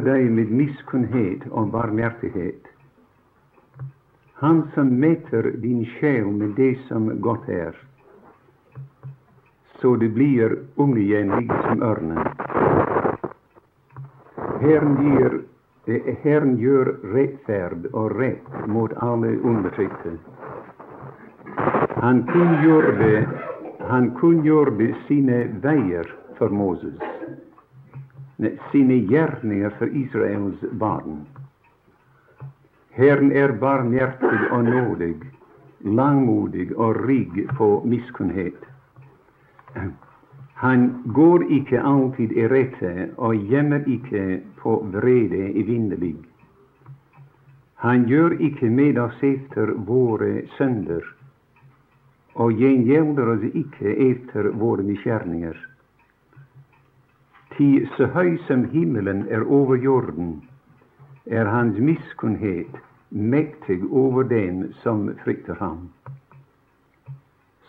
deg med miskunnhet og barmhjertighet. Han som meter din sjel med det som godt er, så du blir ung som ørnen. Herren, gir, eh, Herren gjør rettferd og rett mot alle undertrykte. Han kunngjorde, han sine veier for Moses sine gjerninger for Israels barn. Herren er barmhjertig og nådig, langmodig og rik på miskunnhet. Han går ikke alltid i rette og gjemmer ikke på vrede evinnelig. Han gjør ikke med oss etter våre sønder, og gjengjelder oss ikke etter våre misgjerninger. Ti så høy som himmelen er over jorden, er hans miskunnhet mektig over den som frykter ham.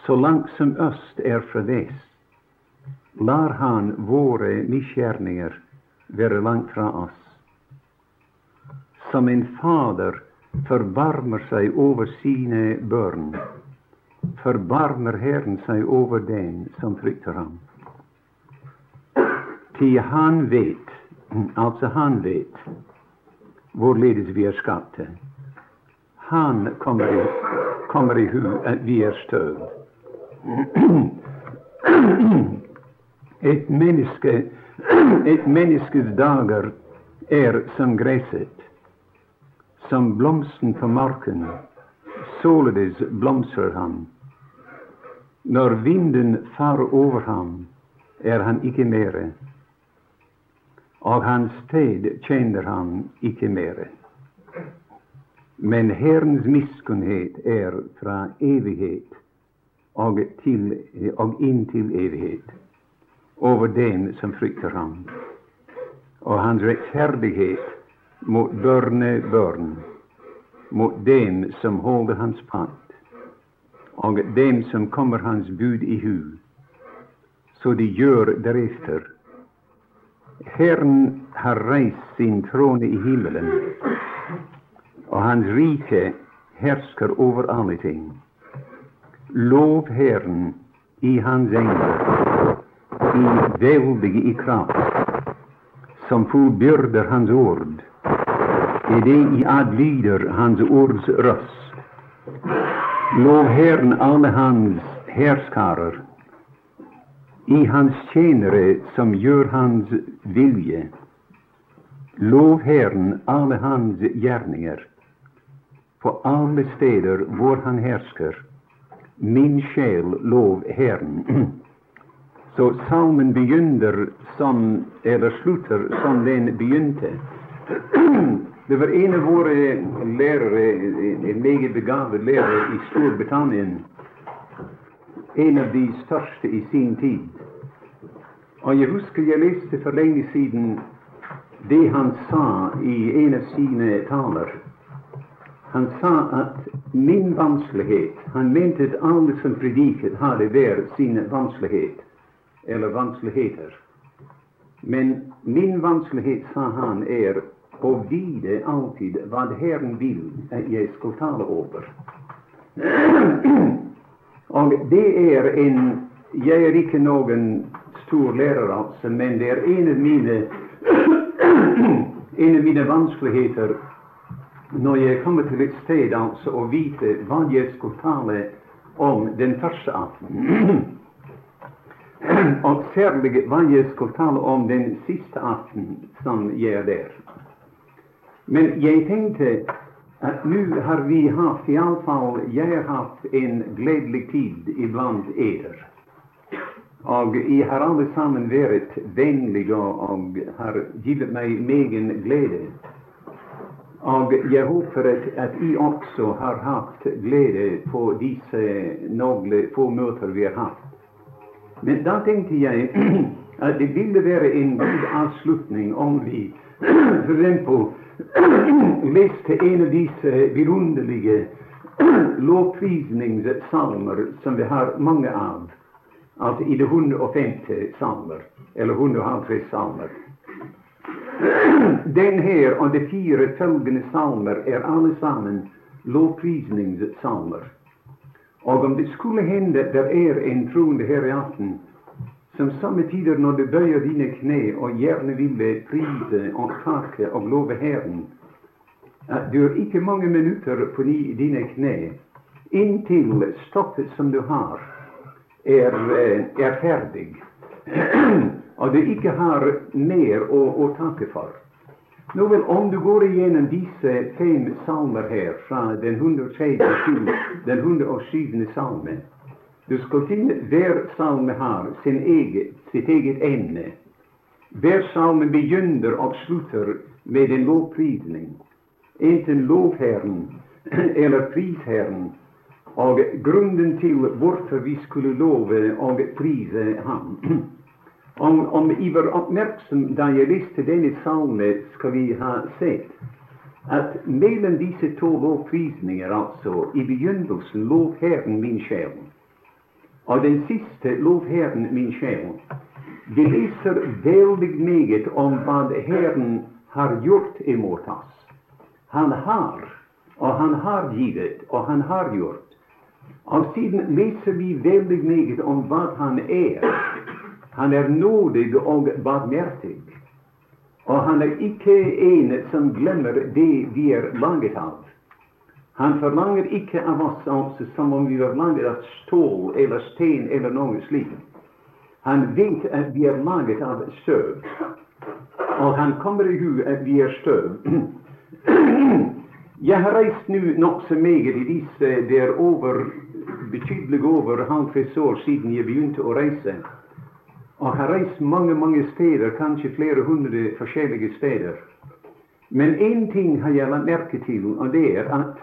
Så langt som øst er fra vest, lar han våre misgjerninger være langt fra oss. Som en fader forbarmer seg over sine børn, forbarmer Herren seg over den som frykter ham. Til han vet, altså han vet, hvorledes vi er skapt. Han kommer i, kommer i hu at vi er støv. Et menneske, et menneskes dager er som gresset, som blomsten på marken. Således blomstrer han. Når vinden farer over ham, er han ikke mere og hans sted kjenner han ikke mere. Men Herrens miskunnhet er fra evighet og, til, og inntil evighet over den som frykter ham, og hans rettferdighet mot børnebørn, mot den som holder hans pant, og dem som kommer hans bud i hu, så de gjør deretter Herren har reist sin trone i himmelen, og hans rike hersker over alle ting. Lov Herren i hans engler, i veldige i kraft, som fullbyrder hans ord, i det i hans ords røst. Lov Herren alle hans herskarer, i hans tjenere som gjør hans vilje. Lov Herren alle hans gjerninger, på alle steder hvor han hersker. Min sjel lov Herren. Så salmen begynner som, eller slutter som den begynte. Det var en av våre lærere, en meget begavet lærer i Storbritannia, en av de største i sin tid. Og jeg husker jeg leste for lenge siden det han sa i en av sine taler. Han sa at min vanskelighet Han mente at alle som prediket, hadde hver sin vanskelighet, eller vanskeligheter. Men min vanskelighet, sa han, er å vite alltid hva Herren vil at jeg skal tale over. Og det er en Jeg er ikke noen stor lærer, altså, men det er en av mine en av mine vanskeligheter når jeg kommer til et sted altså å vite hva jeg skal tale om den første aften. Og særlig hva jeg skal tale om den siste aften som jeg er der. Men jeg tenkte nå har vi hatt, iallfall jeg har hatt, en gledelig tid iblant eder. Og jeg har alle sammen vært vennlige og har gitt meg megen glede. Og jeg håper at, at jeg også har hatt glede på disse noen få møter vi har hatt. Men da tenkte jeg at det ville være en god avslutning om vi f.eks. leste en av disse vidunderlige lovprisningssalmer som vi har mange av altså i de 150 salmer, eller 150 salmer. Den her og de fire følgende salmer er alle sammen lovprisningssalmer. Og om det skulle hende der er en troende her i aften som samme tider når du bøyer dine kne og gjerne ville prise og takke og love Herren, at du har ikke mange minutter på dine kne inntil stoffet som du har, er, eh, er ferdig, og du ikke har mer å, å takke for. Nå vel, Om du går igjennom disse fem salmer her, fra den 103. til den 107. salme Du skal finne hver salme har eget, sitt eget emne. Hver salme begynner og slutter med en lovprisning. Enten lovherren eller prisherren og grunnen til hvorfor vi skulle love og prise ham. Om, om I var oppmerksom da jeg leste denne salme, skal vi ha sett at mellom disse to lovprisninger, altså i begynnelsen lov Herren min sjel, og den siste lov Herren min sjel, vi leser veldig meget om hva Herren har gjort imot oss. Han har, og han har givet, og han har gjort. Og siden leser vi veldig meget om hva han er. Han er nådig og barmhjertig. Og han er ikke en som glemmer det vi er laget av. Han forlanger ikke av oss altså som om vi forlanger av stål eller sten eller noe slikt. Han vet at vi er laget av støv. Og han kommer i hu at vi er støv. Jeg har reist nå nokså meget i disse Det er over betydelig over halvtreds år siden jeg begynte å reise. Og har reist mange, mange steder, kanskje flere hundre forskjellige steder. Men én ting har jeg lagt merke til, og det er at,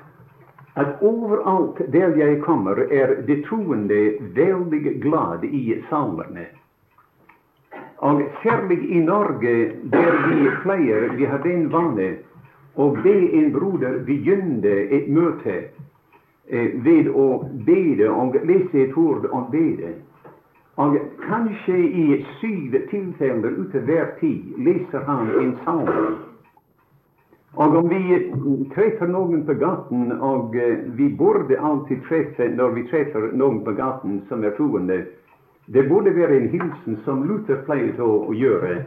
at overalt der jeg kommer, er de troende veldig glad i salmerne. Og særlig i Norge, der vi pleier, vi har den vane å be en broder begynne et møte eh, ved å bede og lese et ord og bede. Og kanskje i syv tilfeller ut av hver tid leser han en salme. Og om vi treffer noen på gaten, og uh, vi burde alltid treffe når vi treffer noen på gaten som er troende, det burde være en hilsen som Luther pleier å gjøre.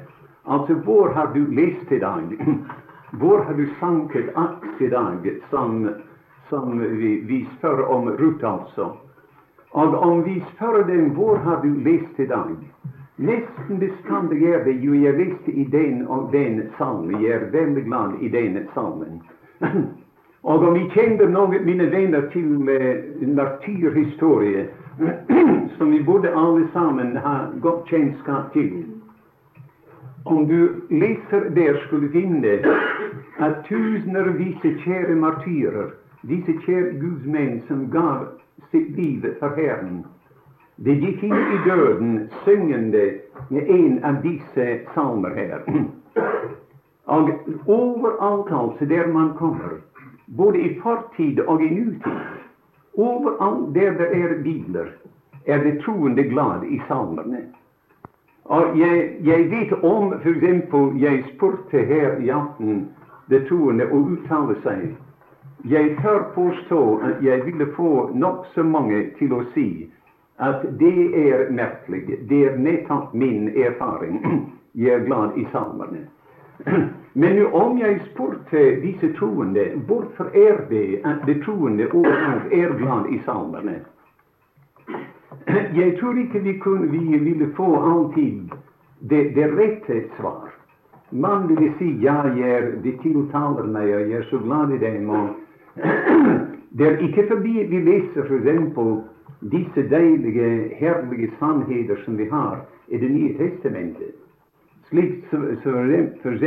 Altså, hvor har du lest i dag? Hvor har du sanket akt i dag, som, som vi, vi, spør om Ruth, altså? Og om vi spør dem hvor har du lest i dag, nesten bestandig er det jo jeg visste i den og den salmen. Jeg er veldig glad i den salmen. og om vi kjenner noen mine venner til uh, martyrhistorie, som vi burde alle sammen ha godt kjennskap til om du leser der, skulle finne at tusener av disse kjære martyrer, disse kjære gudsmenn som gav sitt liv for Herren, de gikk inn i døden syngende med en av disse salmer her. Og overalt, altså, der man kommer, både i fortid og i nutid, overalt der det er bibler, er det troende glad i salmerne. Og jeg, jeg vet om f.eks. jeg spurte her i aften det troende å uttale seg. Jeg tør påstå at jeg ville få nokså mange til å si at det er merkelig. Det er nettopp min erfaring. Jeg er glad i salmene. Men om jeg spurte disse troende hvorfor er det at de troende overalt er glad i salmene, jeg tror ikke vi, kunne, vi ville få alltid det, det rette svar. Man ville si ja, jeg, de tiltaler meg, og jeg er så glad i dem. Og det er ikke fordi vi leser f.eks. disse deilige, herlige sannheter som vi har i Det nye testamentet. Slik f.eks.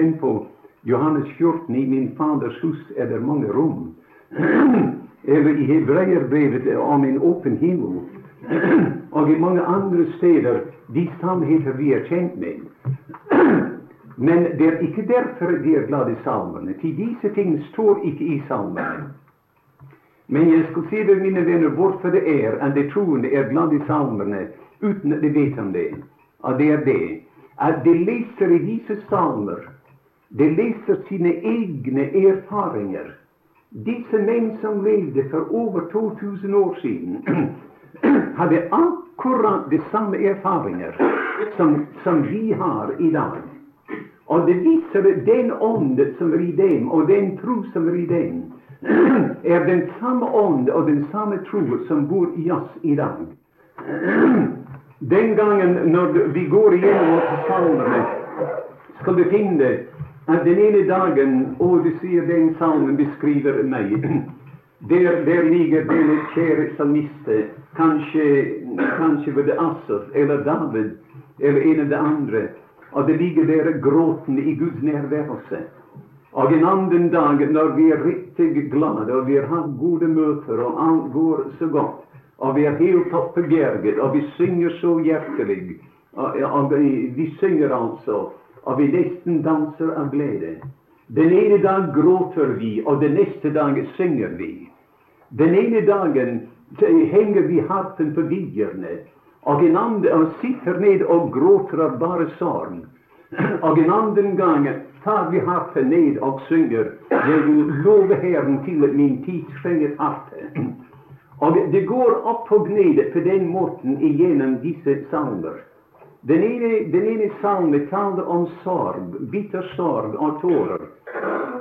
Johannes 14 i min faders hus er det mange rom. Eller i om en åpen himmel og i mange andre steder de sannheter vi er kjent med. Men det er ikke derfor de er glad i salmene. Til disse ting står ikke i salmene. Men jeg skal si dere, mine venner, hvorfor det er at de troende er glad i salmene uten at de vet om det. Og det er det at de leser i disse salmer De leser sine egne erfaringer. Disse menn som levde for over 2000 år siden, hadde akkurat de samme erfaringer som, som vi har i dag. Og det viser den ånd som er i dem, og den tro som er i dem, er den samme ånd og den samme tro som bor i oss i dag. Den gangen når vi går igjennom salmene, skal du finne at den ene dagen Og du sier den salmen beskriver meg. Der, der ligger denne kjære salmiste. Kanskje, kanskje ved Asaf eller David eller en av de andre. Og det ligger der gråtende i Guds nærværelse. Og en annen dag når vi er riktig glade og vi har gode møter og alt går så godt, og vi er helt oppbegerget, og vi synger så hjertelig. Og, og vi synger altså, og vi nesten danser av glede. Den ene dag gråter vi, og den neste dag synger vi. Den ene dagen henger vi harpen på viljerne, og en annen sitter ned og gråter av bare sorg. Og en annen gang tar vi harpen ned og synger 'Jeg vil love Herren til min tid trenger harpe'. Og det går opp og ned på den måten igjennom disse salmer. Den ene, den ene salme taler om sorg, bitter sorg og tårer.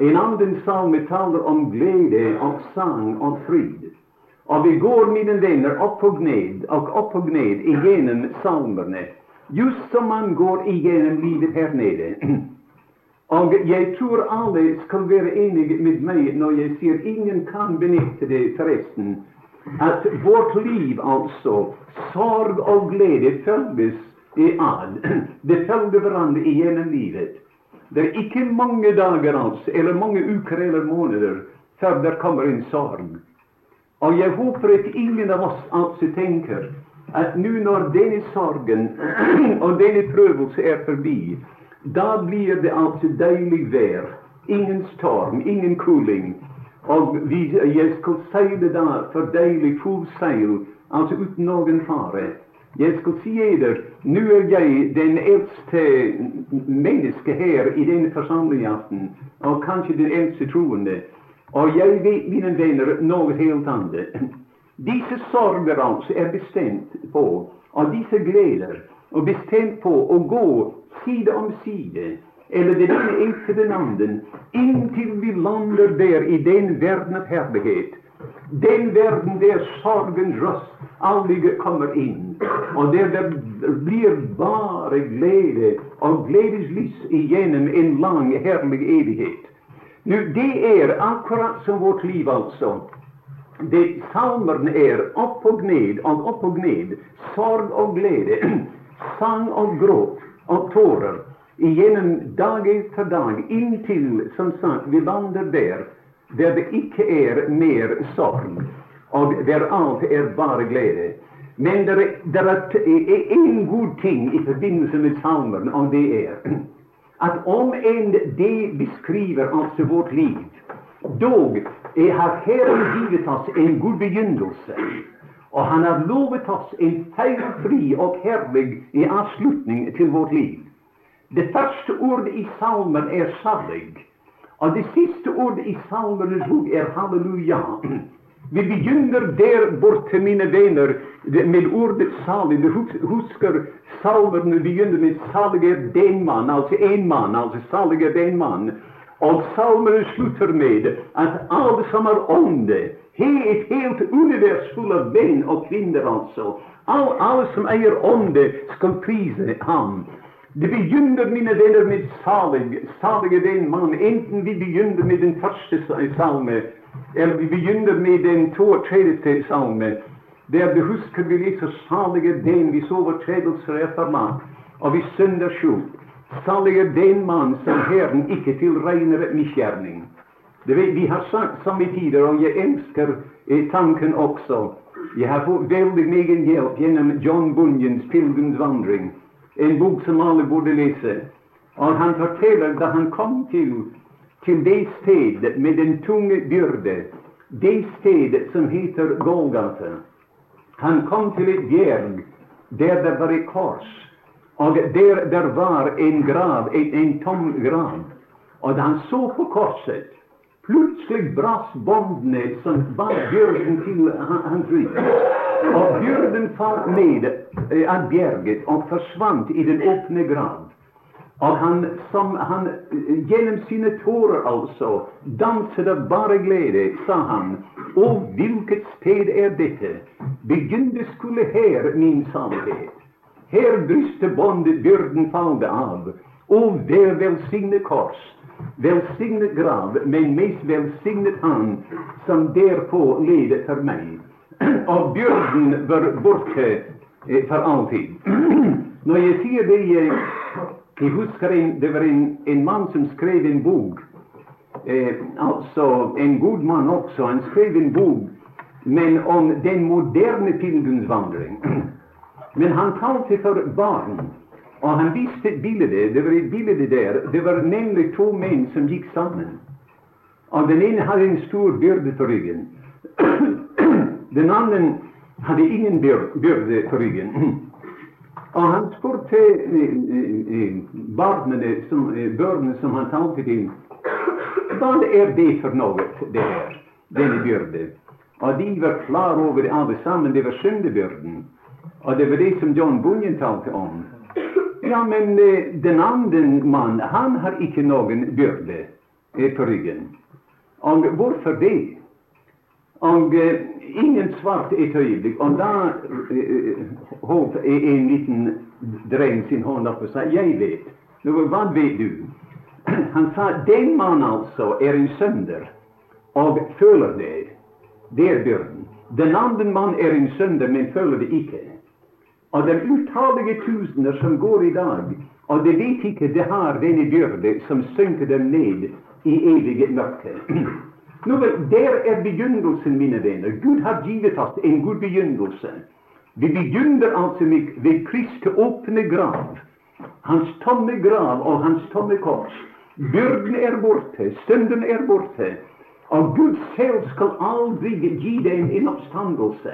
En annen salme taler om glede og sang og fryd. Og vi går, mine venner, opp og ned og opp og ned igjennom salmerne, just som man går igjennom livet her nede. Og jeg tror alle skal være enige med meg når jeg sier ingen kan benytte det forresten at vårt liv, altså, sorg og glede, følges i ad. Det følger hverandre igjennom livet. Det er ikke mange dager, altså, eller mange uker eller måneder før det kommer en sorg. Og jeg håper at ingen av oss altså tenker at nå når denne sorgen og denne prøvelse er forbi, da blir det altså deilig vær. Ingen storm, ingen kuling. Og vi, jeg skal seile da for deilig full seil, altså uten noen fare. Jeg skal si dere, nå er jeg den eldste menneske her i denne forsamlingen, og kanskje den eldste troende. Og jeg vet, mine venner, noe helt annet. Disse sorger altså er bestemt på, og disse gleder, og bestemt på å gå side om side eller det ene etter den andre, inntil vi lander der i den verden av herlighet. Den verden der sorgens røst aldri kommer inn, og der det blir bare glede og gledeslys igjennom en lang, herlig evighet. Nå, Det er akkurat som vårt liv, altså. Det Salmeren er opp og ned og opp og ned. Sorg og glede. Sang og gråt og tårer igjennom dag etter dag, inntil som sagt, vi vandrer der der det ikke er mer sorg, og der alt er bare glede. Men det er, én god ting i forbindelse med salmeren, og det er at om enn det beskriver altså vårt liv, dog har Herren givet oss en god begynnelse. Og han har lovet oss en feilfri og herlig i avslutning til vårt liv. Det første ordet i salmen er salig. Og det siste ordet i salmenes er halleluja. Vi begynner der borte, mine venner, med ordet salig. Du husker salmene begynner med 'salig er den mann', altså én mann. altså salig er den mann. Og salmene slutter med at alle som er ånde, He is heel het universum full of ben of kinder en zo. Al alles van eier onde is komprisen aan. Die begynder mine venner met salig, salige den man, enten wie begynder met den første salme, eller wie begynder med den Tor og tredje salme, der du husker vi lese salige den wie sover tredelser er for mat, ich vi schuld. sjo. Salige den man som herren ikke til regner et misgjerning. Vi har sagt samme tider, og jeg elsker eh, tanken også. Jeg har fått veldig mye hjelp gjennom John Bunyans 'Pilegrimsvandring' en bok som alle burde lese. Og han forteller da han kom til, til det sted med den tunge byrde, det sted som heter Golgata. Han kom til et bjerg der det var et kors, og der det var en grav, en, en tom grav. Og da han så på korset, plutselig brast båndene som var byrden til hans rike. Og byrden falt ned eh, av bjerget og forsvant i den åpne grav. Og han, som han gjennom sine tårer altså danset av bare glede, sa han, Å, hvilket sted er dette? Begynte skulle her min salighet. Her brystet båndet byrden falte av. Å, det velsigne kors, velsignet grav, men mest velsignet han som derpå leder for meg. Og byrden var borte eh, for alltid. Når jeg sier det jeg jeg husker en, det var en, en mann som skrev en bok. Eh, altså en god mann også. Han skrev en bok men om den moderne pilgrimsvandring. men han talte for barn. Og han viste et bilde. Det var et bilde der. Det var nemlig to menn som gikk sammen. Og Den ene hadde en stor byrde på ryggen. den andre hadde ingen byrde på ryggen. Og han spurte eh, eh, barna som, børnene som han talte til, hva er det for noe, det her, denne byrde? Og de var klar over det alle sammen, det var syndebyrden. Og det var det som John Bunyan talte om. Ja, men eh, den andre mann, han har ikke noen byrde på ryggen. Og hvorfor det? Og uh, ingen svarte et øyeblikk. Og da holdt en liten dreng sin hånd opp og sa 'Jeg vet'. Hva vet du? Han sa 'Den mann altså er en sønder og føler det'. Det er byrden. Den andre mann er en sønder, men føler det ikke. Og de utallige tusener som går i dag, og de vet ikke det har denne byrde som synker dem ned i evige mørke. Nå vel, Der er begynnelsen, mine venner. Gud har givet oss en god begynnelse. Vi begynner altså med, ved Kristi åpne grav. Hans tomme grav og hans tomme kors. Byrden er borte, synden er borte. Og Gud selv skal aldri gi dem en oppstandelse.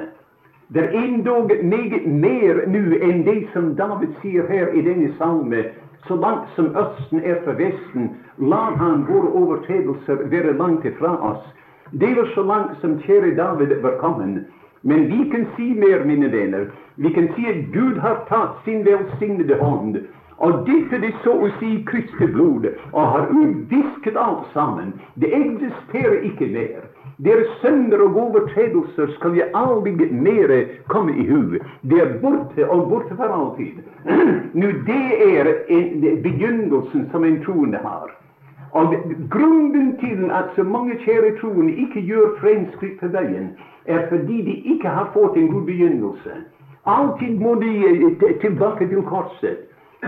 Det er endog meget mer nå enn det som David sier her i denne salme. Så langt som Østen er fra Vesten, la han våre overtredelser være langt ifra oss. Det var så langt som kjære David var kommet. Men vi kan si mer, mine venner. Vi kan si at Gud har tatt sin velsignede hånd og dette det så å si Kristi blod, og har utvisket alt sammen. Det eksisterer ikke mer. Deres sønder og overtredelser skal jeg aldri mer komme i hu. Det er borte og borte for alltid. Nå, det er en, begynnelsen som en troende har. Og Grunnen til at så mange kjære troende ikke gjør fremskritt på veien, er fordi de ikke har fått en god begynnelse. Alltid må de eh, tilbake til korset.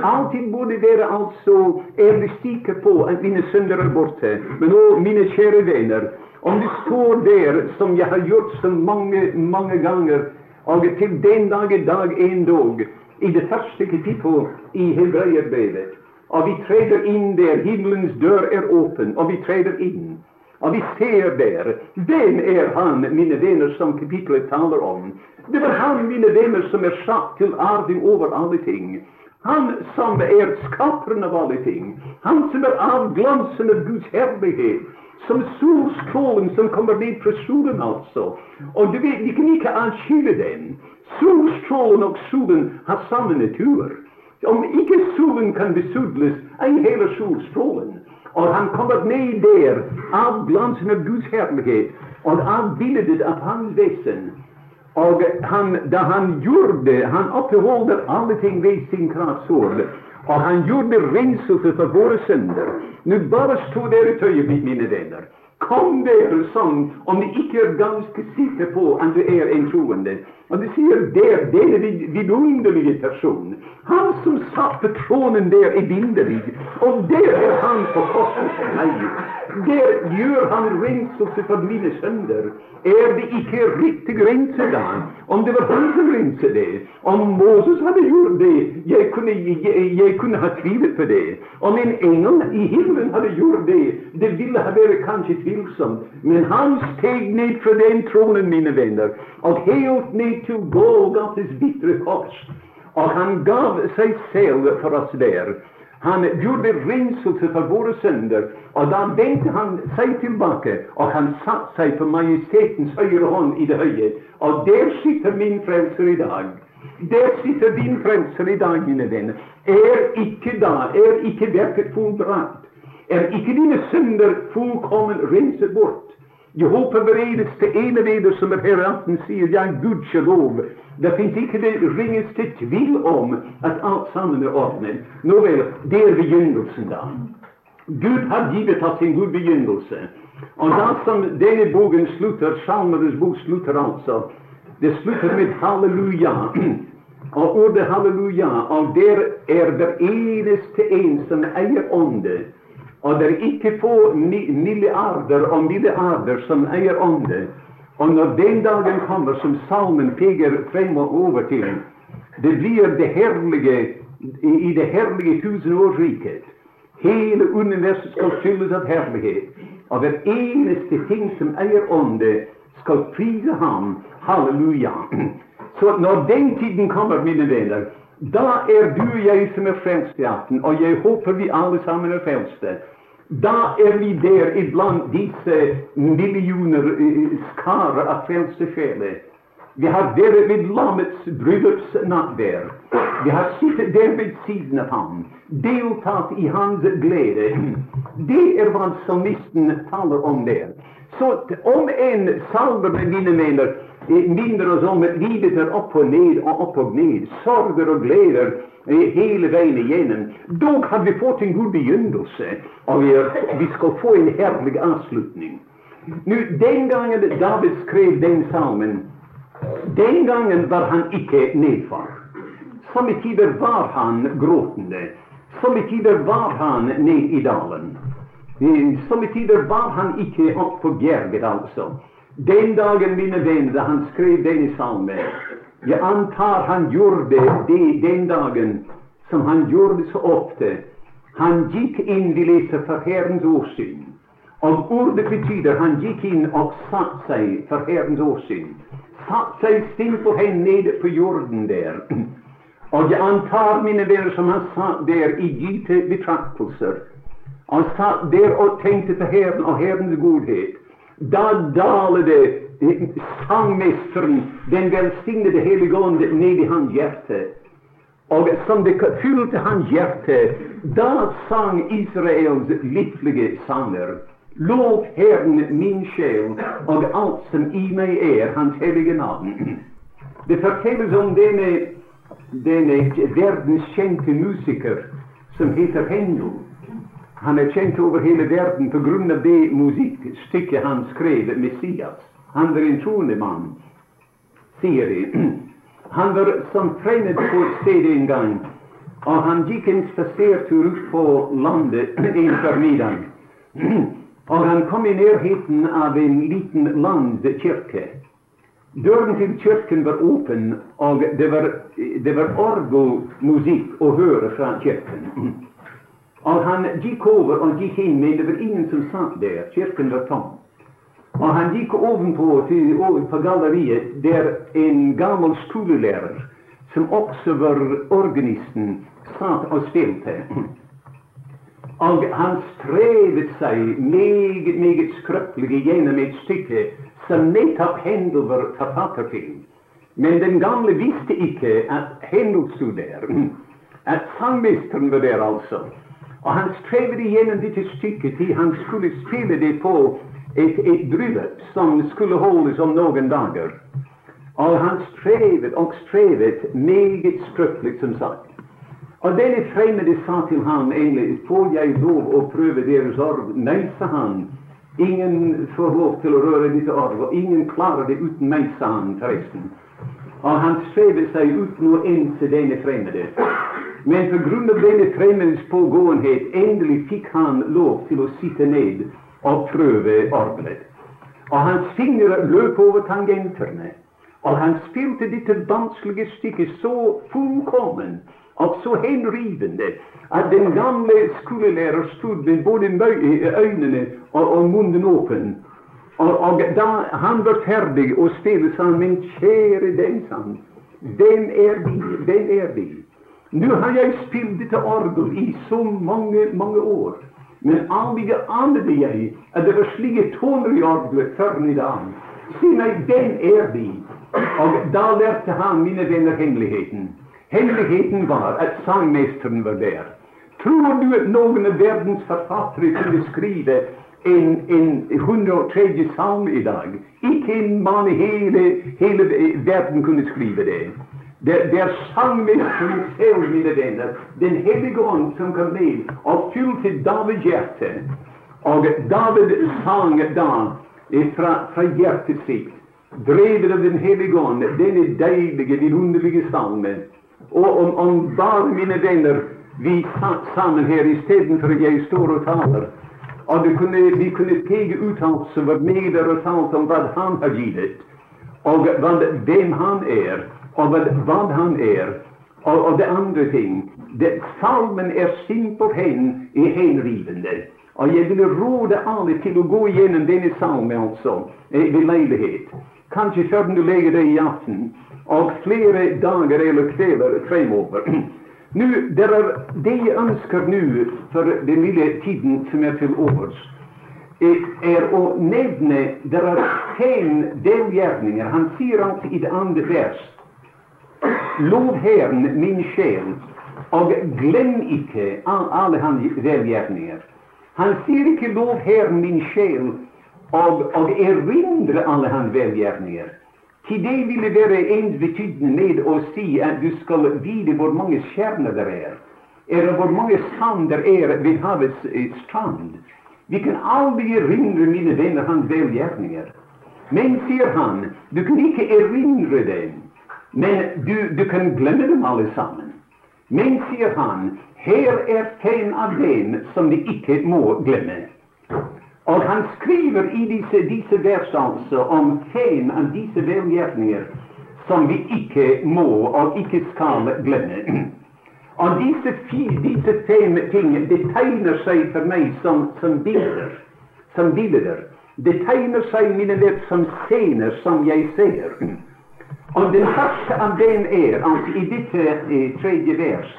Alltid må de være altså ærlig stikke på at mine sønner er borte. Men nå, mine kjære venner, om du står der, som jeg har gjort så mange, mange ganger, og til den dag i dag endog, i det første kapittel i Hebreerbrevet, og vi treder inn der, himmelens dør er åpen, og vi treder inn. Og vi ser der hvem er han, mine venner, som kapitlet taler om. Det var han, mine venner, som er satt til arving over alle ting. Han som er skaperen av alle ting. Han som er avglansen av Guds herlighet som solstrålen som kommer ned fra solen, altså. Og du vet, vi kan ikke adskille den. Solstrålen og solen har samme natur. Om ikke solen kan besudles, ei heller solstrålen. Og han kommer ned der av glansen av Guds herlighet og av bildet av hans vesen. Og han, da han gjorde Han oppholder alle ting ved sin kraftsord. Og han gjorde renselse for våre synder. Nå bare stå der et øyeblikk, mine venner. Kom dere sånn om du ikke er ganske sikker på at du er en troende. Og de sier der, det er den vidunderlige personen. Han som satt på tronen der, er vinderlig. Og der er han på korsets meg. Der gjør han renselse for mine sønder. Er det ikke riktig rense da? Om det var han som renset det? Om Moses hadde gjort det? Jeg kunne, jeg, jeg kunne ha tvilt på det. Om en engel i himmelen hadde gjort det? Det ville ha vært kanskje tvilsomt. Men han steg ned fra den tronen, mine venner, og helt ned til Golgates bitre kors. Og han gav seg selv for oss der. Han gjorde renselse for våre synder, og da vendte han seg tilbake, og han satte seg på majestetens høyre hånd i det høye. Og der sitter min frelser i dag. Der sitter din frelser i dag, mine venner. Er ikke da, er ikke verket fullbrakt? Er ikke dine synder fullkommen renset bort? Jehova beredes til eneveder, som er her aften sier, ja, gudskjelov. Det fins ikke det ringeste tvil om at alt sammen er ordnet. Nå vel, det er begynnelsen, da. Gud har givet oss en god begynnelse. Og da som denne boken slutter, Salmenes bok slutter altså, det slutter med halleluja. Og ordet halleluja, og der er det eneste en som eier ånde. Og det er ikke få milliarder og milliarder som eier ånde. Og når den dagen kommer som salmen peker frem og over til, det blir det herlige i det herlige tusenårsriket. Hele universet skal fylles av herlighet. Og hver eneste ting som eier ånde, skal prise ham. Halleluja. Så når den tiden kommer, mine venner, da er du og jeg som er frelst i aften, og jeg håper vi alle sammen er frelste. Da er vi der iblant disse millioner uh, skarer av frelste sjeler. Vi har vært ved lammets bryllupsnattverd. Vi har sittet der ved siden av ham, deltatt i hans glede. Det er hva salmisten taler om der. Så om en salve med mine mener minner oss om at livet er opp og ned og opp og ned, sorger og gleder hele veien igjennom. Dog har vi fått en god begynnelse, og vi, skal få en herlig avslutning. Nå, Den gangen David skrev den salmen, den gangen var han ikke nedfor. Somme tider var han gråtende. Somme tider var han ned i dalen. Somme tider var han ikke oppå Bjerget, altså. Den dagen, mine venner, da han skrev denne salmen Jeg antar han gjorde det den dagen som han gjorde så ofte. Han gikk inn, vi leser, for Herrens åsyn. Og ordet betyr han gikk inn og satte seg for Herrens åsyn. Satte seg stille på henne nede på jorden der. Og jeg antar, mine venner, som han satt der i dype betraktelser, og satt der og tenkte på Herren og Herrens godhet. Da daler det sangmesteren, den velsignede Hellige Ånd, ned i hans hjerte. Og som det fylte hans hjerte, da sang Israels liflige sanger. Lov Herren min sjel og alt som i meg er, Hans hellige navn. Det fortelles om denne, denne verdenskjente musiker som heter Hendel. Han er kjent over hele verden av det musikkstykket han skrev, 'Messias'. Han var en troende mann, sier de. Han var som fremmed på et sted en gang, og han gikk en spasertur ut på landet en formiddag. Og han kom i nærheten av en liten landkirke. Døren til kirken var åpen, og det var, det var orgelmusikk å høre fra kirken. Og han gikk over og gikk inn, men det var ingen som satt der. Kirken var tom. Og han gikk ovenpå til, på galleriet, der en gammel skolelærer, som også var organisten, satt og spilte. Og han strevet seg meget, meget skrøpelig gjennom et stykke som nettopp Hendel var forfatter til. Men den gamle visste ikke at Hendel sto der. At sangmesteren var der, altså. Og han strevet gjennom dette stykket til han skulle spille det på et, et bryllup som skulle holdes om noen dager. Og han strevet og strevet meget skrøpelig, som sagt. Og denne fremmede sa til ham egentlig får jeg lov å prøve deres arv? Nei, sa han. Ingen får lov til å røre dette arv, og ingen klarer det uten meg, sa han forresten. Og han strevet seg uten å ense denne fremmede. Men av denne fremmedes pågåenhet endelig fikk han lov til å sitte ned og prøve orgelet. Og hans fingre løp over tangentene. Og han spilte dette vanskelige stykket så fullkommen og så henrivende at den gamle skolelærer stod med både øynene og, og munnen åpen. Og, og, da han var ferdig å spille, sa han, men kjære den, sa han, hvem er de? Hvem er de? Nå har jeg spilt dette orgel i så mange, mange år. Men aldri anede jeg at det var slike toner i orgelet før i dag. Si meg, den er de. Og da lærte han, mine venner, hemmeligheten. Hemmeligheten var at sangmesteren var der. Tror du at noen av verdens forfattere kunne skrive en, en 103. salme i dag? Ikke en mann i hele, hele verden kunne skrive det. Det, er med selv, mine venner, Den hellige ånd, som kom ned og fylte Davids hjerte. Og David sang da fra, fra hjertet sitt, drevet av Den hellige ånd, denne deilige, vidunderlige salmen. Og om, om bare, mine venner, vi satt sammen her istedenfor at jeg står og taler, og kunne, vi kunne peke uttalelser hva Meder og talt om hva han har gitt, og hvem han er og hva han er, og, og det andre ting. Det, salmen er simpelthen henrivende. Og jeg vil råde alle til å gå gjennom denne salmen altså, eh, ved leilighet. Kanskje før du legger deg i aften, og flere dager eller kvelder fremover. Nå, det er det jeg ønsker nå for den lille tiden som er til overs, eh, er å nevne det er fem delgjerninger. Han sier alt i det andre vers Lov Herren min sjel, og glem ikke alle hans velgjerninger. Han sier ikke 'lov Herren min sjel' og, og erindre alle hans velgjerninger. Til det ville være ensbetydende med å si at du skal vite hvor mange stjerner det er, eller hvor mange sand det er ved havets eh, strand. Vi kan aldri erindre, mine venner, hans velgjerninger. Men, sier han, du kan ikke erindre dem. Men du, du kan glemme dem alle sammen. Men, sier han, her er fem av dem som vi ikke må glemme. Og han skriver i disse, disse versene om fem av disse velgjerninger som vi ikke må og ikke skal glemme. Og disse, disse fem ting det tegner seg for meg som, som bilder. Som bilder. Det tegner seg mine liv som scener som jeg ser. Og den første av dem er, altså i dette eh, tredje vers,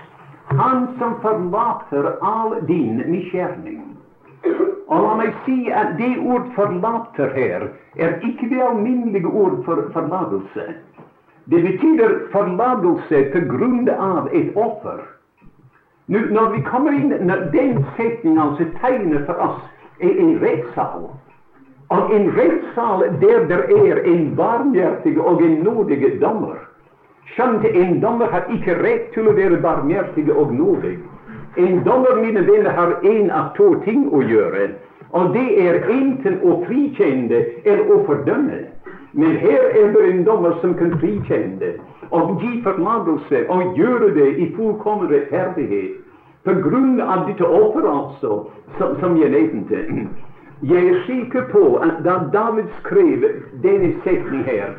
Han som forlater all din misgjerning. Og la meg si at det ord 'forlater' her er ikke det alminnelige ord for forlatelse. Det betyr forlatelse på grunn av et offer. Nå, når vi kommer inn, når Den setningen altså tegner for oss en rettssal. Og en rettssal der det er en barmhjertig og en nådig dommer. Skjønt en dommer har ikke rett til å være barmhjertig og nådig. En dommer, mine venner, har én av to ting å gjøre. Og det er enten å frikjenne eller å fordømme. Men her er det en dommer som kan frikjenne og gi forlatelse og gjøre det i fullkommen rettferdighet. På grunn av dette offeret, altså, som, som jeg nevnte. Jeg er sikker på at da David skrev denne setning her,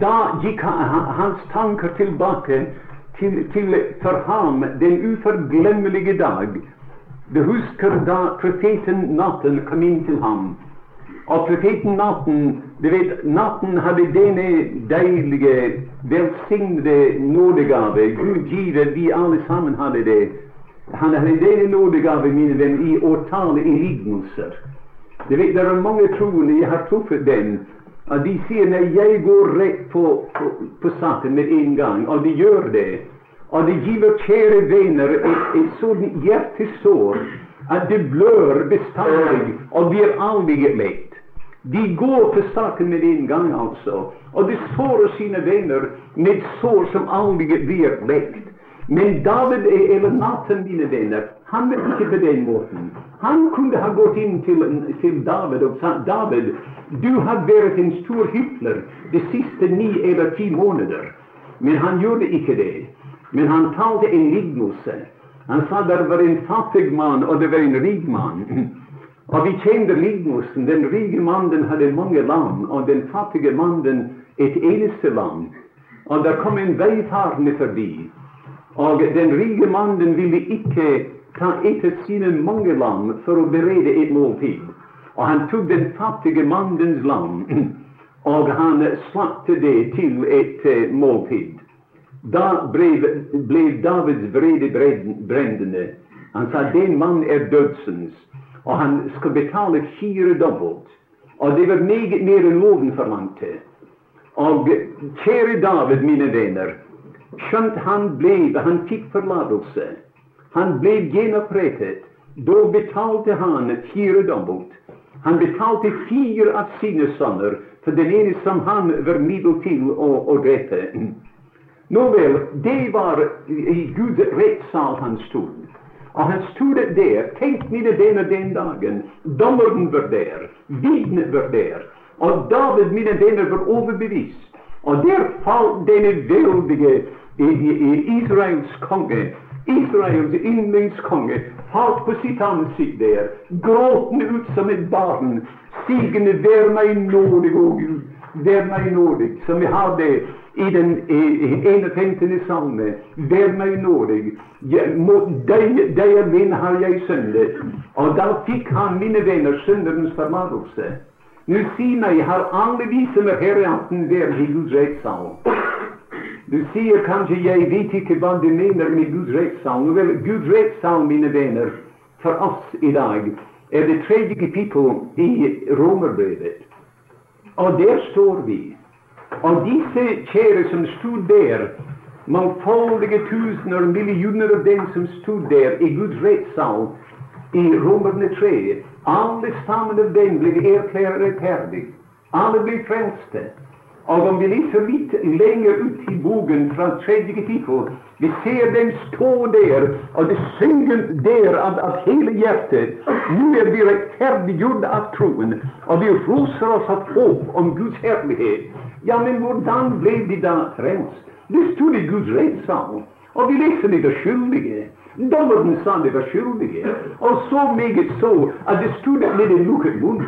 da gikk hans tanker tilbake til, til for ham den uforglemmelige dag. Du husker da profeten Natten kom inn til ham. Og profeten Natten du vet, Natten hadde denne deilige, velsignede nådegave. Gud givet, vi alle sammen hadde det. Han er en del nådegave, mine venner, i å tale i lignelser. Det, vet, er mange troende, jeg har truffet dem, at de sier nei, jeg går rett på, på, på, saken med en gang, og de gjør det. Og de giver kjære venner et, et sånt hjertesår at det blør bestandig, og blir aldri lett. De går på saken med en gang, altså. Og de sårer sine venner med sår som aldri blir lett. Men David eller Nathan, mine venner, han var ikke på den måten. Han kunne ha gått inn til, til David og sagt David, du har vært en stor hykler de siste ni eller ti måneder. Men han gjorde ikke det. Men han talte en lignelse. Han sa det var en fattig mann, og det var en rik mann. Og vi kjente lignelsen. Den rike mannen hadde mange lam, og den fattige mannen et eneste lam. Og der kom en veifarende forbi. Og den rike mannen ville ikke ta et av sine mange lam for å berede et måltid. Og han tok den fattige mannens lam, og han slaktet det til et uh, måltid. Da ble, ble Davids vrede brennende. Han sa den mann er dødsens, og han skal betale firedobbelt. Og det var meget mer enn loven forlangte. Og kjære David, mine venner, skjønt han ble, han fikk forlatelse, han ble gjenopprettet, da betalte han firedobbelt. Han betalte fire av sine sønner for den ene som han var middel til å, å drepe. Nå vel, det var i Guds rettssal han stod. Og han stod der. Tenk mine venner, den dagen. Dommeren var der. Vitnet var der. Og David, mine venner, var overbevist. Og der falt denne veldige Israels konge Israels yndlingskonge falt på sitt ansikt der, gråtende ut som et barn, sigende 'Vær meg nådig, å Gud, vær meg nådig', som vi har det i den 51. salme. 'Vær meg nådig', mot deg, deg min har jeg syndet. Og da fikk han, mine venner, synderens forlatelse. Nå si meg, har alle vi som er her i vært i Guds rettssal? Du sier kanskje 'jeg vet ikke hva du mener med Guds rettssal'. Vel, Guds rettssal, mine venner, for oss i dag er det tredje kapittel i Romerbrevet. Og der står vi. Og disse kjære som stod der, mangfoldige tusener og millioner av dem som stod der i Guds rettssal i Romerne 3, alle sammen av dem blir erklært rettferdige. Alle blir frelste. Og om vi leser litt lenger ut i boken fra tredje kapittel, vi ser dem stå der, og de synger der av, av hele hjertet. Nå er vi rettferdiggjort av troen, og vi roser oss av håp om Guds herlighet. Ja, men hvordan ble de da frelst? Det stod i Guds rettssal, og vi leser de skyldige. Dommeren sa de var skyldige, og så meget så at det stod med en lukket munn.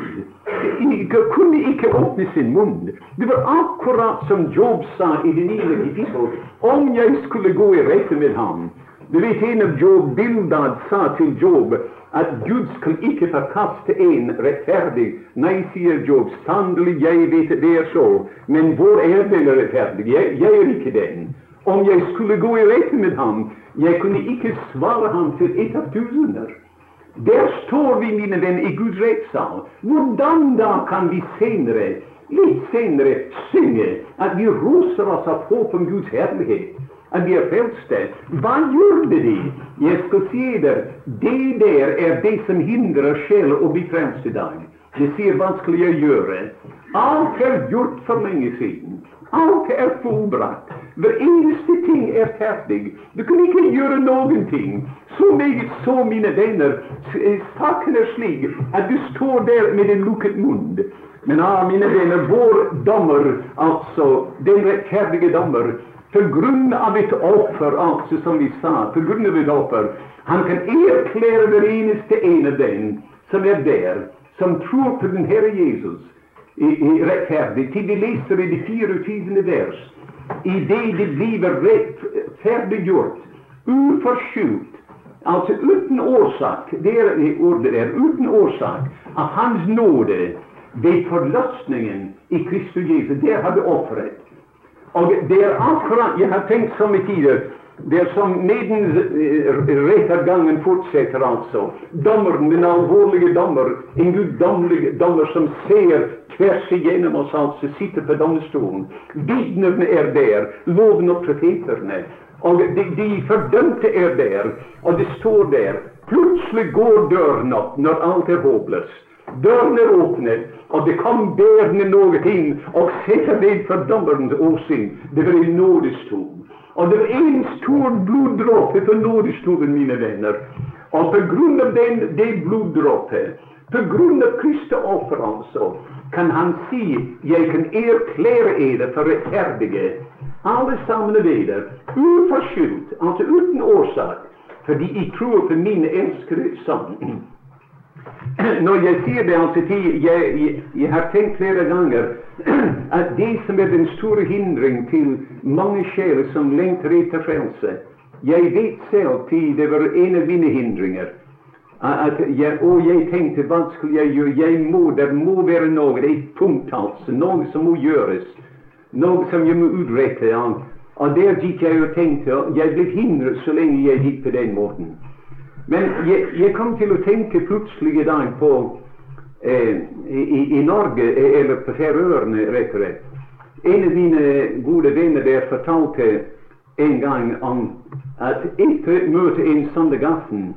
De kunne ikke åpne sin munn. Det var akkurat som Job sa i det niende kapittel. Om jeg skulle gå i rette med ham Du vet en av Job Bildad sa til Job at Gud skal ikke forkaste en rettferdig. Nei, sier Job, sannelig, jeg vet det er så, men hvor er den rettferdige? Jeg, jeg er ikke den. Om jeg skulle gå i rette med ham, jeg kunne ikke svare ham til ett av tusener. Der står vi, mine venner, i Guds rettssal. Hvordan da kan vi senere, litt senere, synge at vi roser oss av håp om Guds herlighet? At vi er frelste? Hva gjorde de? Jeg skal si dere, det der er det som hindrer sjela å bli frelst i dag. Det sier vanskelig å gjøre. Alt er gjort for lenge siden. Alt er fullbrakt. Hver eneste ting er ferdig. Du kan ikke gjøre noen ting. Så meget så, mine venner, saken er slik at du står der med en lukket munn. Men ah, mine venner, vår dommer, altså den rettferdige dommer, på grunn av et offer, altså som vi sa, på grunn av et offer, han kan erklære hver eneste en av dem som er der, som tror på den Herre Jesus rettferdig, til vi leser i det 24. vers. I det det blir rettferdiggjort, uforskyldt, altså uten årsak, det er ordet der, uten årsak, av Hans nåde ved forløsningen i Kristus Jesus. Der har det offeret. Og det er akkurat Jeg har tenkt somme tider det er som medens rettergangen fortsetter, altså. Dommeren, den alvorlige dommer, en guddommelig dommer som ser tvers igjennom oss, altså, sitter på domstolen. Vitnene er der, loven og profeterne. Og de, de fordømte er der, og de står der. Plutselig går døren opp når alt er håpløst. Døren er åpnet, og det kom bærende noe inn og setter ned for dommerens åsyn. Det var en nådestol. Og det var en stor bloddråpe på nådestolen, mine venner. Og på grunn av den, det bloddråpen, på grunn av Kristi offer, altså, kan han si 'Jeg kan erklære dere for rettferdige', alle sammen av eder, uforskyldt, altså uten årsak, fordi jeg tror på min elskede sønn. Når jeg sier det, altså, jeg, jeg, jeg har tenkt flere ganger at det som er den store hindring til mange sjeler som lengter etter frelse Jeg vet selv til det var en av mine hindringer. At jeg, og jeg tenkte hva skulle jeg gjøre? Jeg må, Det må være noe, det er et punkt, altså. Noe som må gjøres. Noe som jeg må utrette. Og der gikk jeg og tenkte Jeg ble hindret så lenge jeg gikk på den måten. Men jeg, jeg kom til å tenke plutselig i dag på eh, i, i, Norge, eh, eller på Færøyene, rett og slett. En av mine gode venner der fortalte en gang om at etter møtet en søndag aften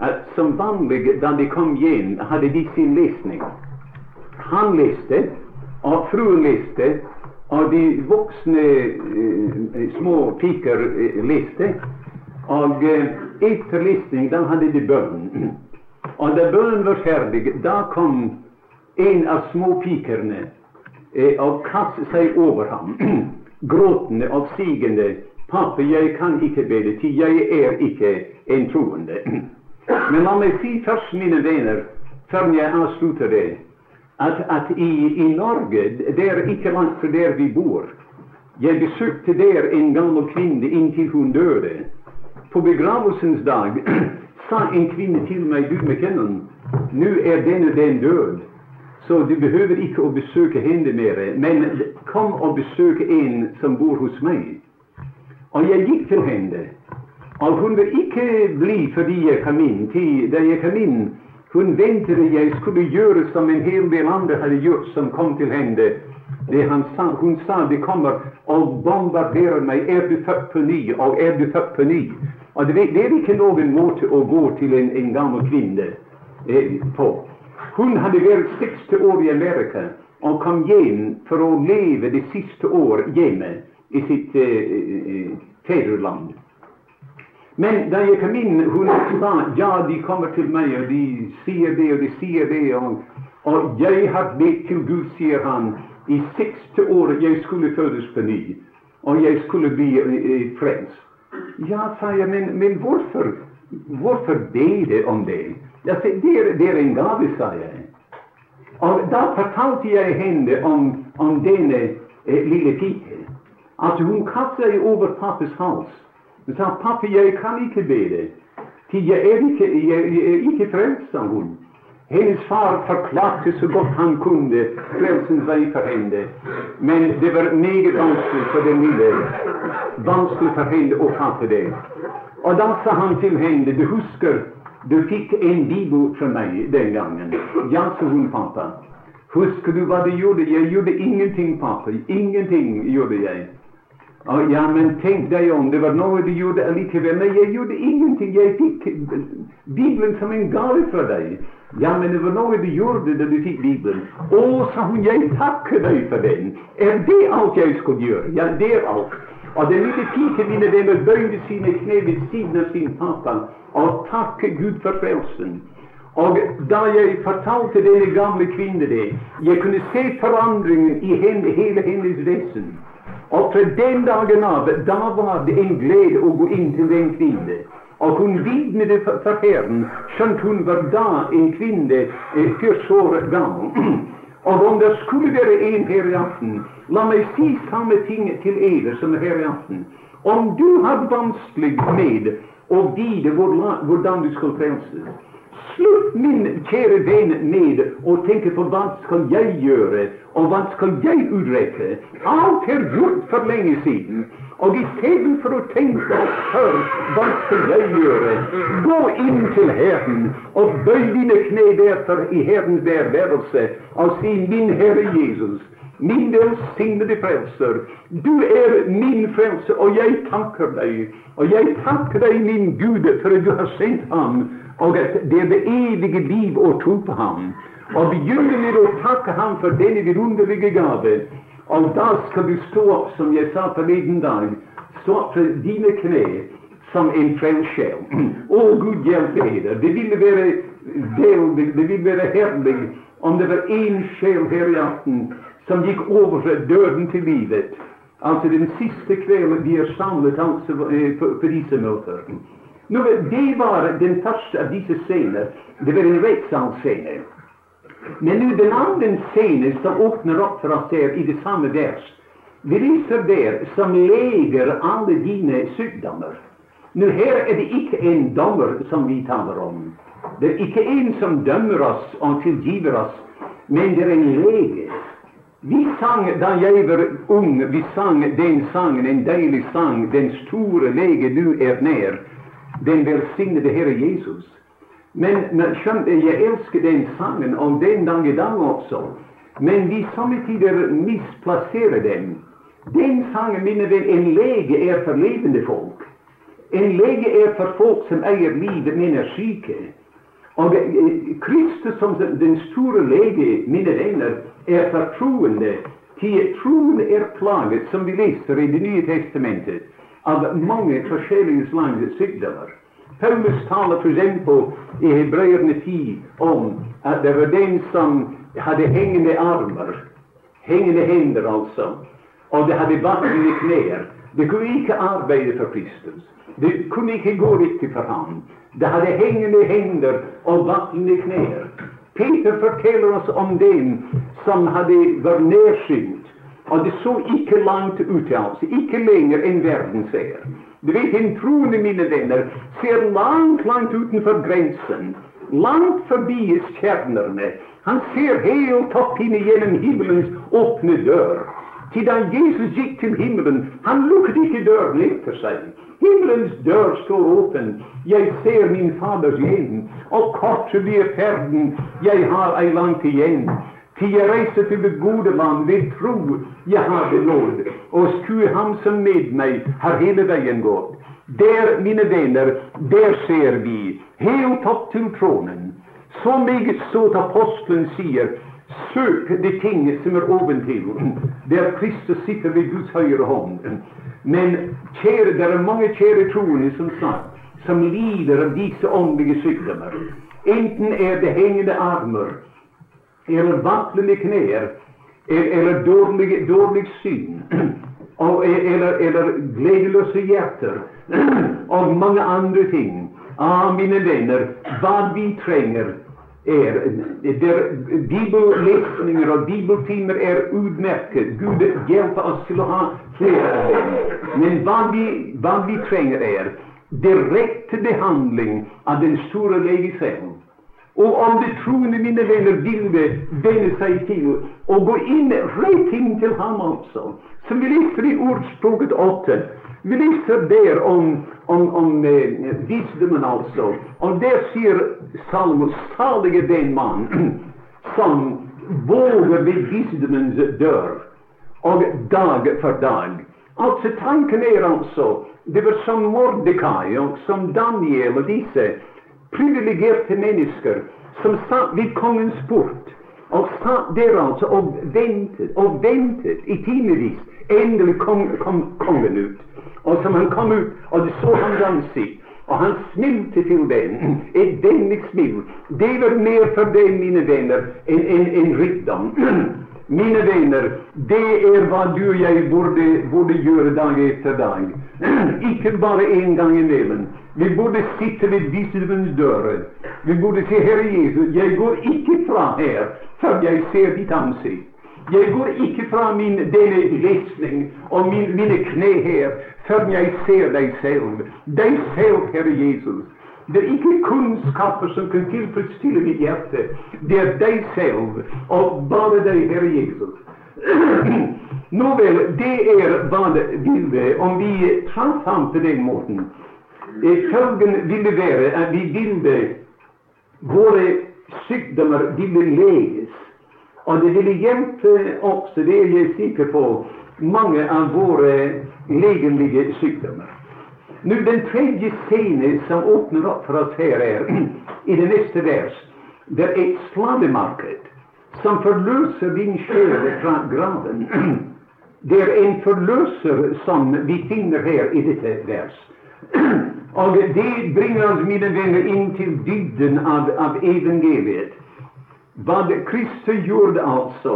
at som vanlig da de kom hjem, hadde de sin lesning. Han leste, og fruen leste, og de voksne eh, små piker eh, leste. Og eh, etter lesning da hadde de bønn. Og da bønnen var ferdig, da kom en av småpikerne eh, og kastet seg over ham, gråtende og sigende. 'Pappa, jeg kan ikke bede, til jeg er ikke en troende.' Men la meg si først, mine venner, før jeg avslutter det at, at i, i, Norge, er ikke langt fra der vi bor Jeg besøkte der en gammel kvinne inntil hun døde. På begravelsens dag sa en kvinne til meg, du McKinnon, nå er denne den død, så du behøver ikke å besøke henne mer, men kom og besøk en som bor hos meg. Og jeg gikk til henne, og hun vil ikke bli fordi jeg kom inn. Da jeg kom inn, hun ventet jeg skulle gjøre som en hel del andre hadde gjort som kom til henne. Sa, hun sa de kommer og bombarderer meg. Er du født på ny? Og er du født på ny? Og det, det er ikke noen måte å gå til en, en gammel kvinne eh, på. Hun hadde vært 60 år i Amerika og kom hjem for å leve det siste år hjemme i sitt eh, eh fedreland. Men da jeg kom inn, hun sa ja, de kommer til meg, og de sier det, og de sier det. Og, og jeg har bedt til Gud, sier han, i siste året jeg skulle fødes på ny. Og jeg skulle bli eh, frelst. Ja, sa jeg, men, men hvorfor, hvorfor be om det? Ja, det, er, det er en gave, sa jeg. Og da fortalte jeg henne om, om denne eh, lille pike. At hun kastet seg over pappas hals. Hun sa 'Pappa, jeg kan ikke bede, til jeg er ikke, jeg, jeg er ikke frelst', sa hun. Hennes far forklarte så godt han kunne frelsens vei for henne, men det var meget vanskelig for den lille vanskelig for henne å fatte det. Og da sa han til henne 'Du husker du fikk en bibel fra meg den gangen'. Ja, sa hun, pappa. Husker du hva du gjorde? Jeg gjorde ingenting, pappa. Ingenting gjorde jeg. Oh, ja, men tenk deg om, det var noe du gjorde allikevel. Nei, jeg gjorde ingenting. Jeg fikk Bibelen som en gave fra deg. Ja, men det var noe du gjorde da du fikk Bibelen. Å, sa hun, jeg takker deg for den. Er det alt jeg skulle gjøre? Ja, det er alt. Og den lille pike, mine venner bøyde sine kne ved siden av sin pappa og takket Gud for frelsen. Og da jeg fortalte denne gamle kvinnen det, jeg kunne se forandringen i henne, hele hennes vesen. Og fra den dagen av, da var det en glede å gå inn til den kvinne. Og hun vitnet for Herren, skjønt hun var da en kvinne eh, 40 år gammel. Og om det skulle være en her i aften, la meg si samme ting til dere som er her i aften. Om du har vanskelig med å vite hvordan du skal frelses, Slutt, min kjære venn, med og tenke på hva skal jeg gjøre, og hva skal jeg utrette. Alt er gjort for lenge siden. Og istedenfor å tenke før hva skal jeg gjøre, gå inn til Herren og bøy dine kne derfor i Herrens værværelse og si, min Herre Jesus, min velsignede frelser, du er min frelse, og jeg takker deg. Og jeg takker deg, min Gud, for at du har sendt ham og at det er det evige liv å tro på ham. Og begynne med å takke ham for denne vidunderlige gave. Og da skal du stå opp, som jeg sa forleden dag, stå opp for dine kne som en frelst. Å, Gud hjelpe dere. Det ville være veldig, det ville være herlig om det var én sjel her i aften som gikk over døden til livet. Altså den siste kvelden vi er samlet altså, for, disse møter. Nå, det var den første av disse scener. Det var en rettssalsscene. Men nå den andre scenen som åpner opp for oss der i det samme vers, vi leser der som leger alle dine sykdommer. Nå Her er det ikke en dommer som vi taler om. Det er ikke en som dømmer oss og tilgiver oss, men det er en lege. Vi sang da jeg var ung, vi sang den sangen, en deilig sang, den store lege du er nær, den velsignede Herre Jesus. Men, men skjønte, jeg elsker den sangen, om den dag i dag også. Men vi samtidig misplasserer den. Den sangen minner vel en lege er for levende folk. En lege er for folk som eier livet, men er syke. Og eh, Kristus som den store lege, mine venner, er for troende. Til troende er plaget, som vi leser i Det nye testamentet, av mange forskjellige slags sykdommer. Paulus taler f.eks. i Hebreerne 10 om at det var den som hadde hengende armer, hengende hender altså, og det hadde vaklende knær. Det kunne ikke arbeide for Kristus. Det kunne ikke gå riktig for ham. Det hadde hengende hender og vaklende knær. Peter forteller oss om den som hadde vært nedsynt. Og det så ikke langt ut, altså. Ikke lenger enn verden ser. Du vet, en troende, mine venner, ser langt, langt utenfor grensen. Langt forbi stjernene. Han ser helt opp inn gjennom himmelens åpne dør. Til da Jesus gikk til himmelen, han lukket ikke døren etter. Himmelens dør står åpen. Jeg ser min Faders hjem, og kort blir ferden. Jeg har ei langt igjen. Til jeg reiser til det gode land ved tro jeg har det nåd, og skue ham som med meg har hele veien gått. Der, mine venner, der ser vi, helt opp til tronen. Så meget så at apostelen sier, søk de ting som er oventil, der Kristus sitter ved Guds høyre hånd. Men kjære, det er mange kjære troende som snart som lider av disse åndelige sykdommer. Enten er det hengende armer, eller vaklende knær, eller dårlig, dårlig syn, eller, eller gledeløse hjerter, og mange andre ting. Ah, mine venner, hva vi trenger, er der Bibellesninger og bibeltimer er utmerket. Gud hjelper oss til å ha flere. Men hva vi, hva vi trenger, er direkte behandling av den store lege selv. Og om det troende, mine venner, vil venne seg til å gå inn rett inn til ham, altså. Som vi leser i ordspråket 8. Vi leser der om, om, om eh, visdommen, altså. Og der sier Salmos salig er den mann som våger ved visdommens dør, og dag for dag. Altså Tanken er altså Det var som Mordekai og som Daniel og disse privilegerte mennesker som satt ved kongens port og satt der altså og ventet og ventet i timevis. Endelig kom, kom kongen ut. Og som han kom ut, og de så hans ansikt, og han smilte til den, Et vennlig smil. Det var mer for deg, mine venner, enn en, en rikdom. Mine venner, det er hva du og jeg burde, burde gjøre dag etter dag. Ikke bare en gang imellom. Vi burde sitte ved visdomens dører. Vi burde si, Herre Jesus, jeg går ikke fra her før jeg ser ditt ansikt. Jeg går ikke fra min, denne lesning og min, mine kne her før jeg ser deg selv. Deg selv, Herre Jesus. Det er ikke kunnskaper som kan tilfredsstille mitt hjerte. Det er deg selv, og bare deg, Herre Jesus. Nå vel, det er hva det ville om vi traff ham på den måten. Følgen ville være at vi ville våre sykdommer ville leges. Og det ville hjelpe også, det er jeg sikker på, mange av våre legemlige sykdommer. Nå, Den tredje scenen som åpner opp for oss her, er i det neste vers. Det er et slavemarked som forløser din sjel fra graven. Det er en forløser som vi finner her i dette vers. Og det bringer oss, mine venner, inn til dybden av, av evangeliet. Hva Kristus gjorde altså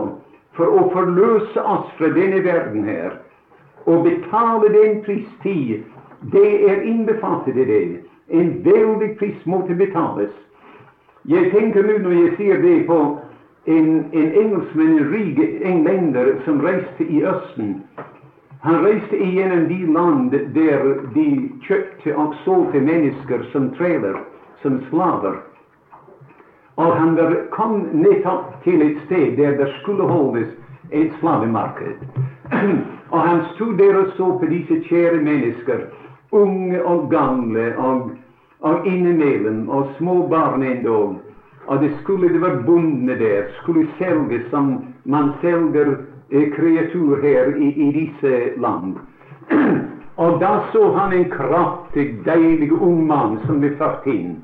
for å forløse oss fra denne verden her, og betale den pristid det er innbefattet i det. En veldig pris måtte betales. Jeg tenker nå når jeg sier det, på en, en engelskmann, en rik englender, som reiste i Østen. Han reiste igjennom de land der de kjøpte og solgte mennesker som treler, som slaver. Og han kom nettopp til et sted der det skulle holdes et slavemarked. og han sto der og så på disse kjære mennesker, unge og gamle, og, og innimellom, og små barn endog. Og det skulle det være bundne der, skulle selges som man selger eh, kreatur her i, i disse land. og da så han en kraftig, deilig ung mann som ble ført inn.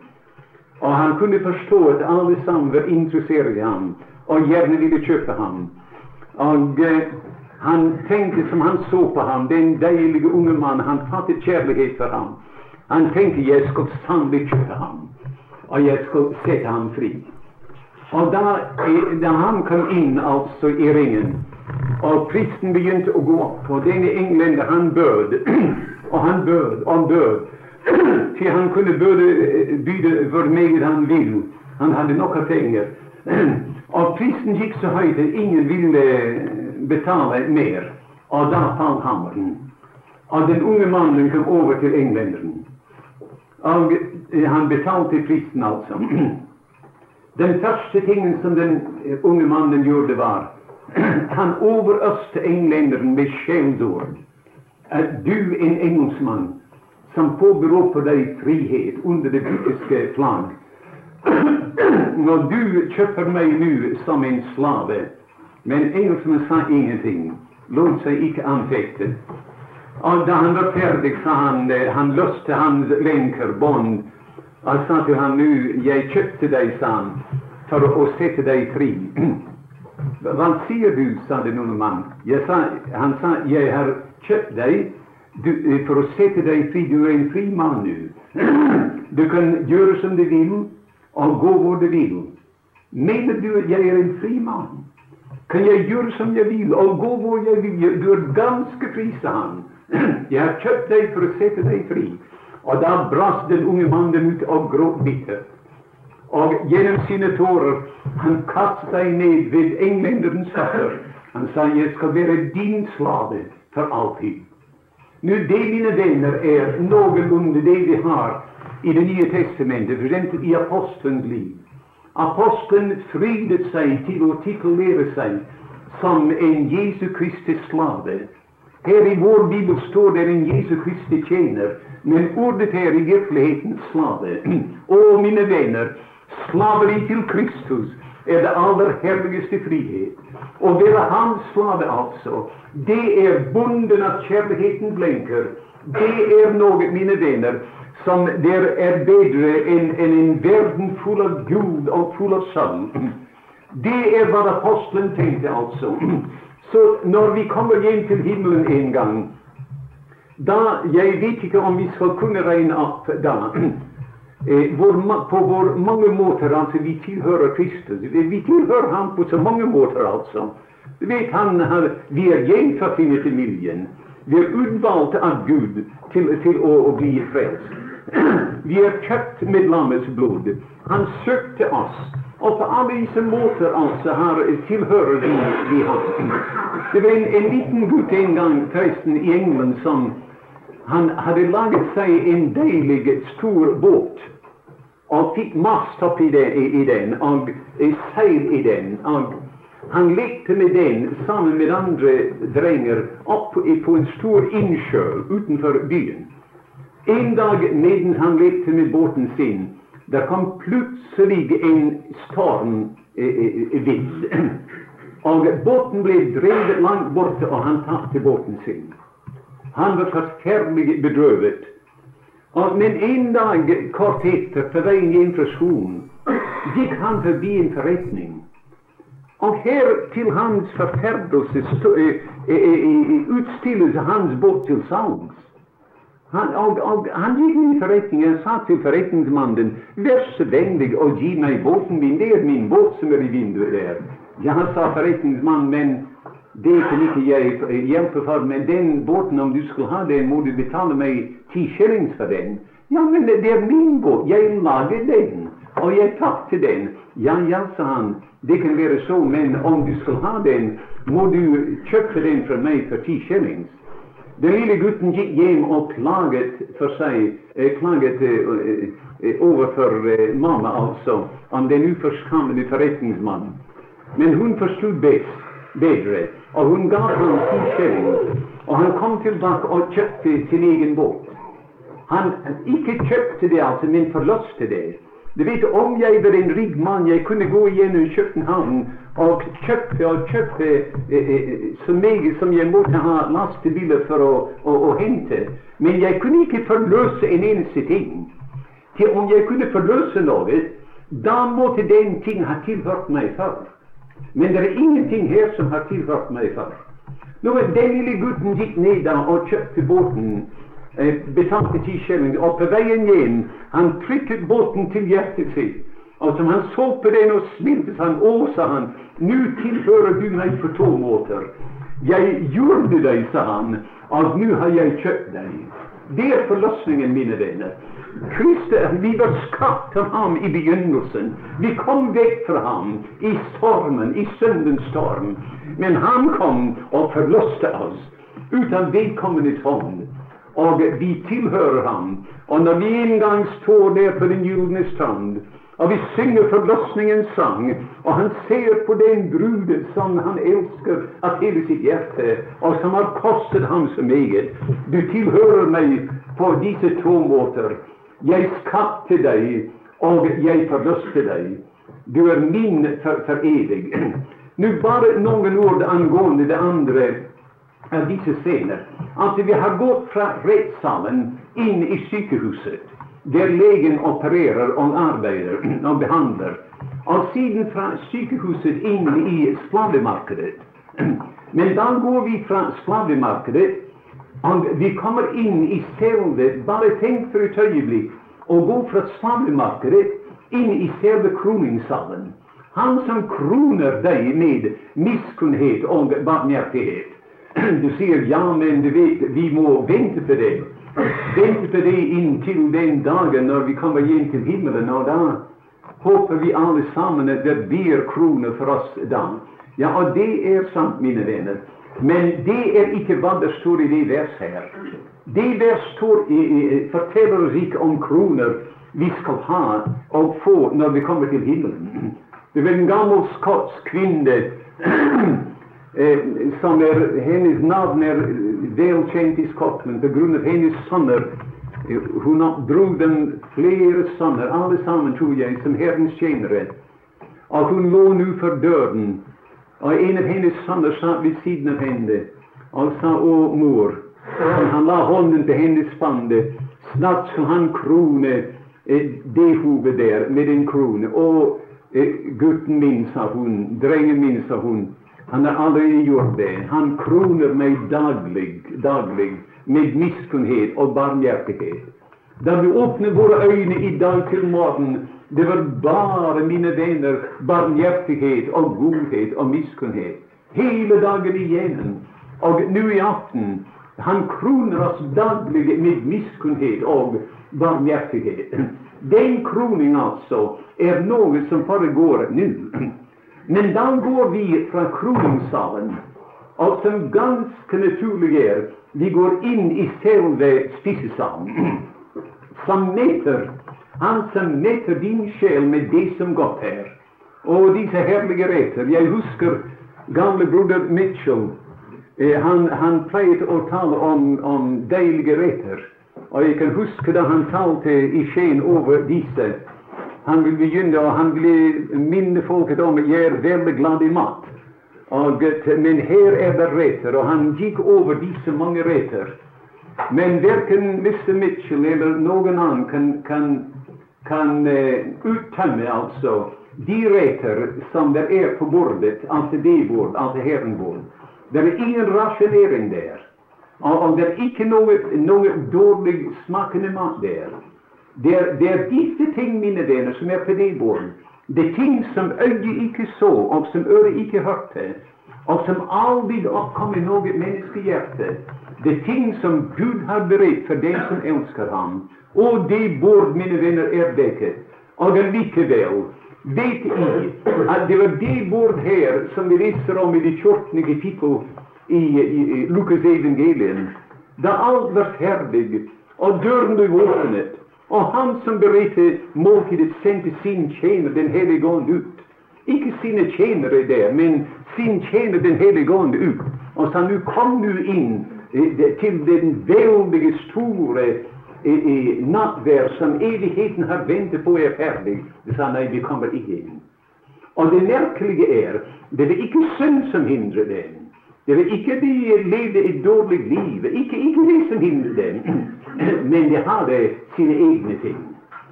Og han kunne forstå at alle sammen var interessert i ham og gjerne ville kjøpe ham. Og eh, han tenkte som han så på ham, den deilige unge mann, han fattet kjærlighet for ham. Han tenkte jeg skal sannelig kjøpe ham, og jeg skal sette ham fri. Og da, eh, da han kom inn altså i ringen, og pristen begynte å gå opp, og denne englender, han bød, og han bød, og han bød, til han kunne både eh, byde hvor meget han ville. Han hadde nok av penger. Og prisen gikk så høyt at ingen ville betale mer. Og da falt hammeren. Og den unge mannen kom over til englenderen. Og eh, han betalte prisen, altså. Den første tingen som den eh, unge mannen gjorde, var han overøste englenderen med skjellsord. Du, en engelskmann, som påberoper deg frihet under det britiske flagg Når du kjøper meg nå som en slave Men engelskmannen sa ingenting, lot seg ikke anfekte. Og da han var ferdig, sa han han løste hans lenker, bånd, og sa til ham nå Jeg kjøpte deg, sa han, for å sette deg fri. Hva sier du, sa den unge mann. Han sa jeg har kjøpt deg du, for å sette deg fri. Du er en fri mann nå. Du kan gjøre som du vil, og gå hvor du vil. Mener du at jeg er en fri mann? Kan jeg gjøre som jeg vil, og gå hvor jeg vil? Du er ganske fri, sa han. Jeg har kjøpt deg for å sette deg fri. Og da brast den unge mannen ut og gråt bittert. Og gjennom sine tårer han kastet seg ned ved englenderens føtter. Han sa, 'Jeg skal være din slave for alltid'. Nå, det, mine venner, er noenlunde det vi har i Det nye testamentet, f.eks. i apostelens liv. Apostelen frydet seg til å titulere seg som en Jesu Kristi slave. Her i vår bibel står det en Jesu Kristi tjener, men ordet er i virkeligheten slave. Å, mine venner, slaveri til Kristus er det aller helligste frihet. Å være hans slave, altså, det er bonden at kjærligheten blinker. Det er noe, mine venner, som der er bedre enn en, en verden full av Gud og full av sand. Det er hva apostelen tenkte, altså. Så når vi kommer hjem til himmelen en gang, da Jeg vet ikke om vi skal kunne regne opp da på hvor mange måter altså vi tilhører Kristus. Vi tilhører ham på så mange måter, altså. Vet han, han, Vi er gjenfødt inn i familien. Vi er utvalgt av Gud til, til å, å, bli frelst. Vi er kjøpt med lammets blod. Han søkte oss. Og på alle disse måter altså her tilhører vi, vi ham. Det var en, en liten gutt en gang forresten i England som han hadde laget seg en deilig, stor båt og fikk mast oppi den, i, i den og seil i den. og Han lekte med den sammen med andre drenger opp på en stor innsjø utenfor byen. En dag mens han lekte med båten sin, der kom plutselig en storm vind. Og båten ble drevet langt borte, og han tapte båten sin. Han var förfärligt bedrövet. Och men en dag kort efter, på vägen in från skolan, gick han förbi en förrättning. Och här till hans förfärdelse äh, äh, utstillade hans bort till sounds. Han, och, och, han gick in i förrättningen och sa till förrättningsmannen, var så vänlig och ge mig båten min, det är min båt som är i vinden där. Ja, sa förrättningsmannen, men det kan ikke jeg hjelpe for, men den båten, om du skal ha den, må du betale meg ti shillings for den. Ja, men det er min båt. Jeg lager den, og jeg tapte den. Ja, ja, sa han. Det kan være så, men om du skal ha den, må du kjøpe den fra meg for ti shillings. Den lille gutten gikk hjem og klaget for seg, eh, klaget eh, eh, overfor eh, mamma, altså, om den uforskammede forretningsmannen. Men hun forsto best. Bedre. Og hun ga ham ti skjelling. Og han kom tilbake og kjøpte sin egen båt. Han ikke kjøpte det, altså, men forløste det. Du vet, Om jeg var en rik mann, jeg kunne gå gjennom København og kjøpe og kjøpe eh, eh, så meget som jeg måtte ha lastebiler for å, å, å, hente. Men jeg kunne ikke forløse en eneste ting. Til om jeg kunne forløse noe, da måtte den ting ha tilhørt meg før. Men det er ingenting her som har tilhørt meg før. Nå, Den lille gutten gikk ned og kjøpte båten, eh, betalte ti skjelling, og på veien hjem han trykket båten til hjertet sitt. Og som han så på den og smilte, han, å, sa han, nå tilhører du meg på to måter. Jeg gjorde deg, sa han, og nå har jeg kjøpt deg. Det er forløsningen, mine venner. Kristus, vi var skapt av ham i begynnelsen. Vi kom vekk fra ham i stormen, i syndens storm. Men han kom og forløste oss uten vedkommende hånd. Og vi tilhører ham. Og når vi en gang står der på den gylne strand, og vi synger forløsningens sang, og han ser på den bruden som han elsker av hele sitt hjerte, og som har kostet ham så meget. Du tilhører meg på disse to måter. Jeg skapte deg, og jeg forløste deg. Du er min for, for evig. Nå bare noen ord angående det andre av disse scener. At vi har gått fra rettssalen inn i sykehuset, der legen opererer og arbeider og behandler. Og siden fra sykehuset inn i slavemarkedet. Men da går vi fra slavemarkedet og vi kommer inn i selve Bare tenk for et øyeblikk å gå fra slavemarkedet inn i selve kroningssalen. Han som kroner deg med miskunnhet og barmhjertighet. Du sier ja, men du vet, vi må vente på det. Vente på det inntil den dagen når vi kommer hjem til himmelen. Og da håper vi alle sammen at det blir kroner for oss da. Ja, og det er sant, mine venner. Men det er ikke hva det står i det verset her. Det vers står i, i, forteller oss ikke om kroner vi skal ha og få når vi kommer til himmelen. Det var en gammel skotsk kvinne eh, som er, Hennes navn er velkjent i Skottland av hennes sønner. Hun dro dem flere sønner, alle sammen, tror jeg, som Herrens tjenere. Og hun lå nå for døren. Og en av hennes sønner satt ved siden av henne og sa, 'Å, mor'. Og han la hånden til hennes spande. Snart så han krone eh, det hodet der med en krone. 'Å, eh, gutten min', sa hun. 'Drengen min', sa hun. Han har allerede gjort det. Han kroner meg daglig, daglig med miskunnhet og barmhjertighet. Da vi åpner våre øyne i dag til morgen, det var bare, mine venner, barmhjertighet og godhet og miskunnhet. Hele dagen igjennom. Og nå i aften han kroner oss daglig med miskunnhet og barmhjertighet. Den kroning, altså, er noe som foregår nå. Men da går vi fra kroningssalen, og som ganske naturlig er, vi går inn i selve spisesalen, som meter han som meter din sjel med det som godt er. Og disse herlige retter. Jeg husker gamle broder Mitchell. Eh, han, han pleide å tale om, om deilige retter. Og jeg kan huske da han talte i Skien over disse. Han ville begynne, og han ville minne folket om at jeg er veldig glad i mat. Og, men her er det retter, og han gikk over disse mange retter. Men verken Mr. Mitchell eller noen annen kan, kan kan uh, uttømme altså de retter som det er på bordet, altså det bord, altså herrenbord. Det er ingen rasjonering der. Og, og det er ikke noe, noe dårlig smakende mat der. Det er, det er disse ting, mine venner, som er på det bordet. Det er ting som øyet ikke så, og som øret ikke hørte, og som aldri oppkom i noe menneskehjerte. Det ting som Gud har beredt for den som elsker ham. Og det Bård, mine venner, er dekket. Og likevel vet jeg at det var det Bård her som vi leser om i det 14. kapittel i, i, i Lukas evangelium. Da alt var ferdig, og døren ble åpnet, og han som beredte måltidet, sendte sin tjener, Den hellige ånd, ut. Ikke sine tjenere der, men sin tjener Den hellige ånd ut, og sa nå kom du inn til den veldige, store nattvær som evigheten har ventet på er ferdig. De sa nei, vi kommer ikke inn. Og det merkelige er, det er ikke synd som hindrer dem. Det er ikke de levde et dårlig liv, ikke, ikke det som hindrer dem, men de har det sine egne ting.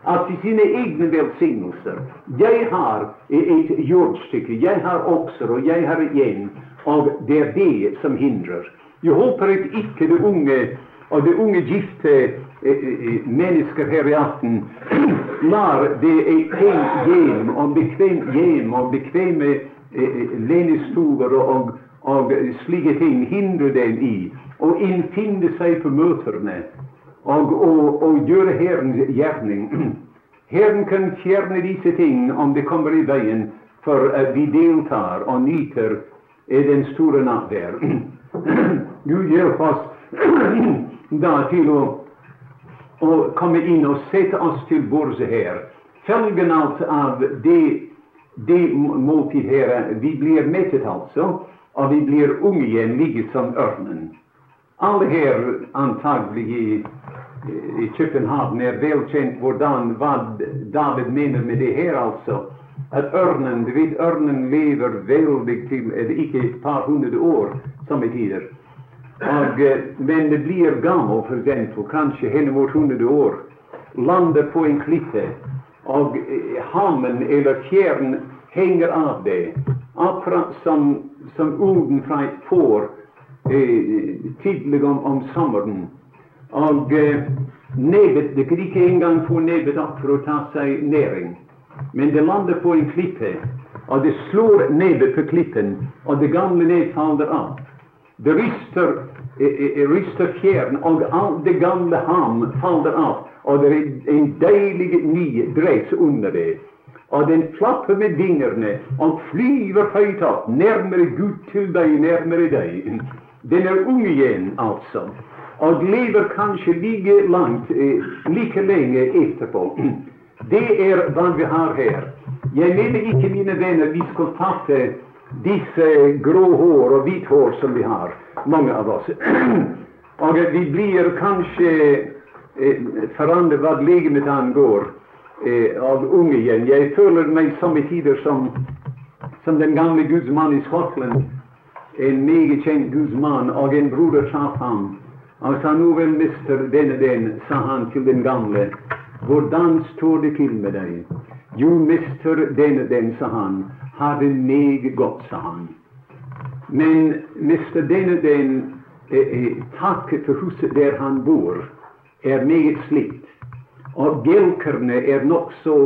Altså sine egne velsignelser. Jeg har et jordstykke, jeg har okser, og jeg har igjen, og det er det som hindrer. Jeg håper at ikke det unge og det unge gifte eh, eh, mennesker her i aften lar det et pent hjem og bekvemt hjem og bekvemme eh, lenestoler og, og slike ting hindre dem i å innfinne seg på møterne og, og, og gjøre Herrens gjerning. Herren kan fjerne disse ting om det kommer i veien, for vi deltar og nyter den store nattvær. Gud hjelp oss da til å, å, komme inn og sette oss til bords her. Følgen av det, det måltid her Vi blir mettet, altså, og vi blir unge igjen, like som ørnen. Alle her antagelig i, i København er velkjent hvordan hva David mener med det her, altså. At ørnen, du vet, ørnen lever veldig til ikke et par hundre år somme tider. Og, eh, men det blir gammel, for eksempel, kanskje henimot 100 år, lander på en klippe, og eh, hammen eller fjæren henger av det, akkurat som, som fra et får eh, tidlig om, om sommeren. Og eh, nebbet Det kan ikke engang få nebbet opp for å ta seg næring, men det lander på en klippe, og det slår nebbet på klippen, og det gamle ned faller av. Det ryster, rister fjæren, og alt det gamle ham faller av. Og det er en deilig ny dreis under det. Og den flapper med vingene og flyver høyt opp, nærmere Gud til deg, nærmere deg. Den er ung igjen, altså. Og lever kanskje like langt, eh, like lenge etterpå. Det er hva vi har her. Jeg mener ikke, mine venner, vi skal fatte disse grå hår og hvitt hår som vi har, mange av oss. Og vi blir kanskje eh, forandret hva legemet angår, eh, av unge igjen. Jeg føler meg samme tider som, som den gamle gudsmannen i Skottland. En meget kjent gudsmann, og en broder traff ham. Og sa nå vel, mister denne den, sa han til den gamle, hvordan står det til med deg? Jo, mister denne den, sa han, har det meget godt, sa han. Men mister denne den eh, eh, taket for huset der han bor, er meget slitt. Og bjelkene er nokså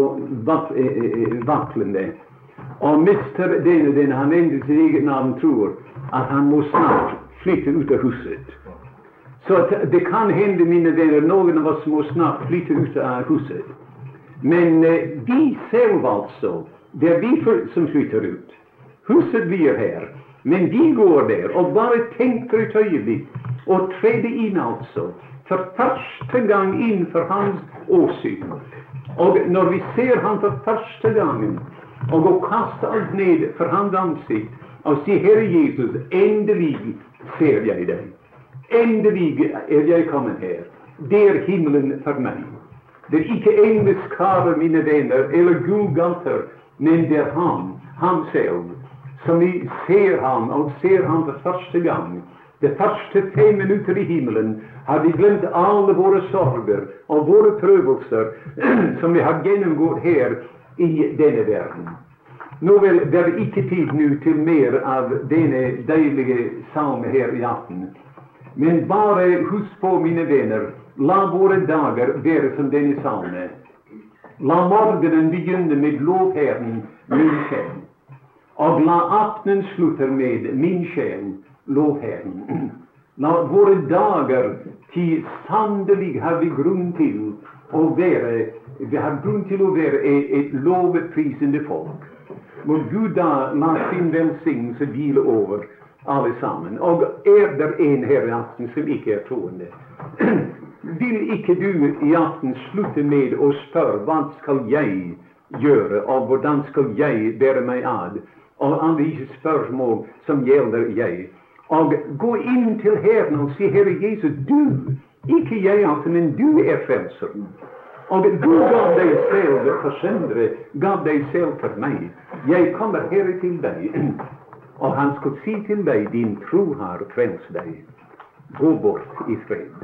eh, eh, vaklende. Og mister denne den han endrer sitt eget navn, tror at han må snart flytte ut av huset. Så det kan hende, mine venner, noen av oss må snart flytte ut av huset. Men eh, vi selv, altså, det er vi som flytter ut. Huset blir her, men vi går der og bare tenker et øyeblikk og tredde inn, altså. For første gang inn for hans åsyn. Og når vi ser han for første gangen, og å kaste alt ned for hans ansikt og si, Herre Jesus, endelig ser jeg deg. Endelig er jeg kommet her. Det er himmelen for meg. Det er ikke engleskarer, mine venner, eller gulgater men det er han, han selv, som vi ser han, og ser han for første gang. De første fem minutter i himmelen har vi glemt alle våre sorger og våre prøvelser som vi har gjennomgått her i denne verden. Nå vel, det er ikke tid nå til mer av denne deilige salme her i aften. Men bare husk på, mine venner, la våre dager være som denne salme. La morgenen begynne med lovherren, min sjel. Og la aftenen slutte med min sjel, lovherren. La våre dager til sannelig har vi grunn til å være vi har grunn til å være et, et lovprisende folk. Må Gud da la sin velsignelse hvile over alle sammen. Og er det en her i aften som ikke er troende? Vil ikke du i aften slutte med å spørre hva skal jeg gjøre, og hvordan skal jeg bære meg ad? og alle disse spørsmål som gjelder jeg. Og gå inn til Herren og si, Herre Jesus, du, ikke jeg altså, men du er frelseren. Og du gav deg selv for syndere, gav deg selv for meg. Jeg kommer her til deg. Og han skulle si til deg, din tro har frelst deg. Gå bort i fred.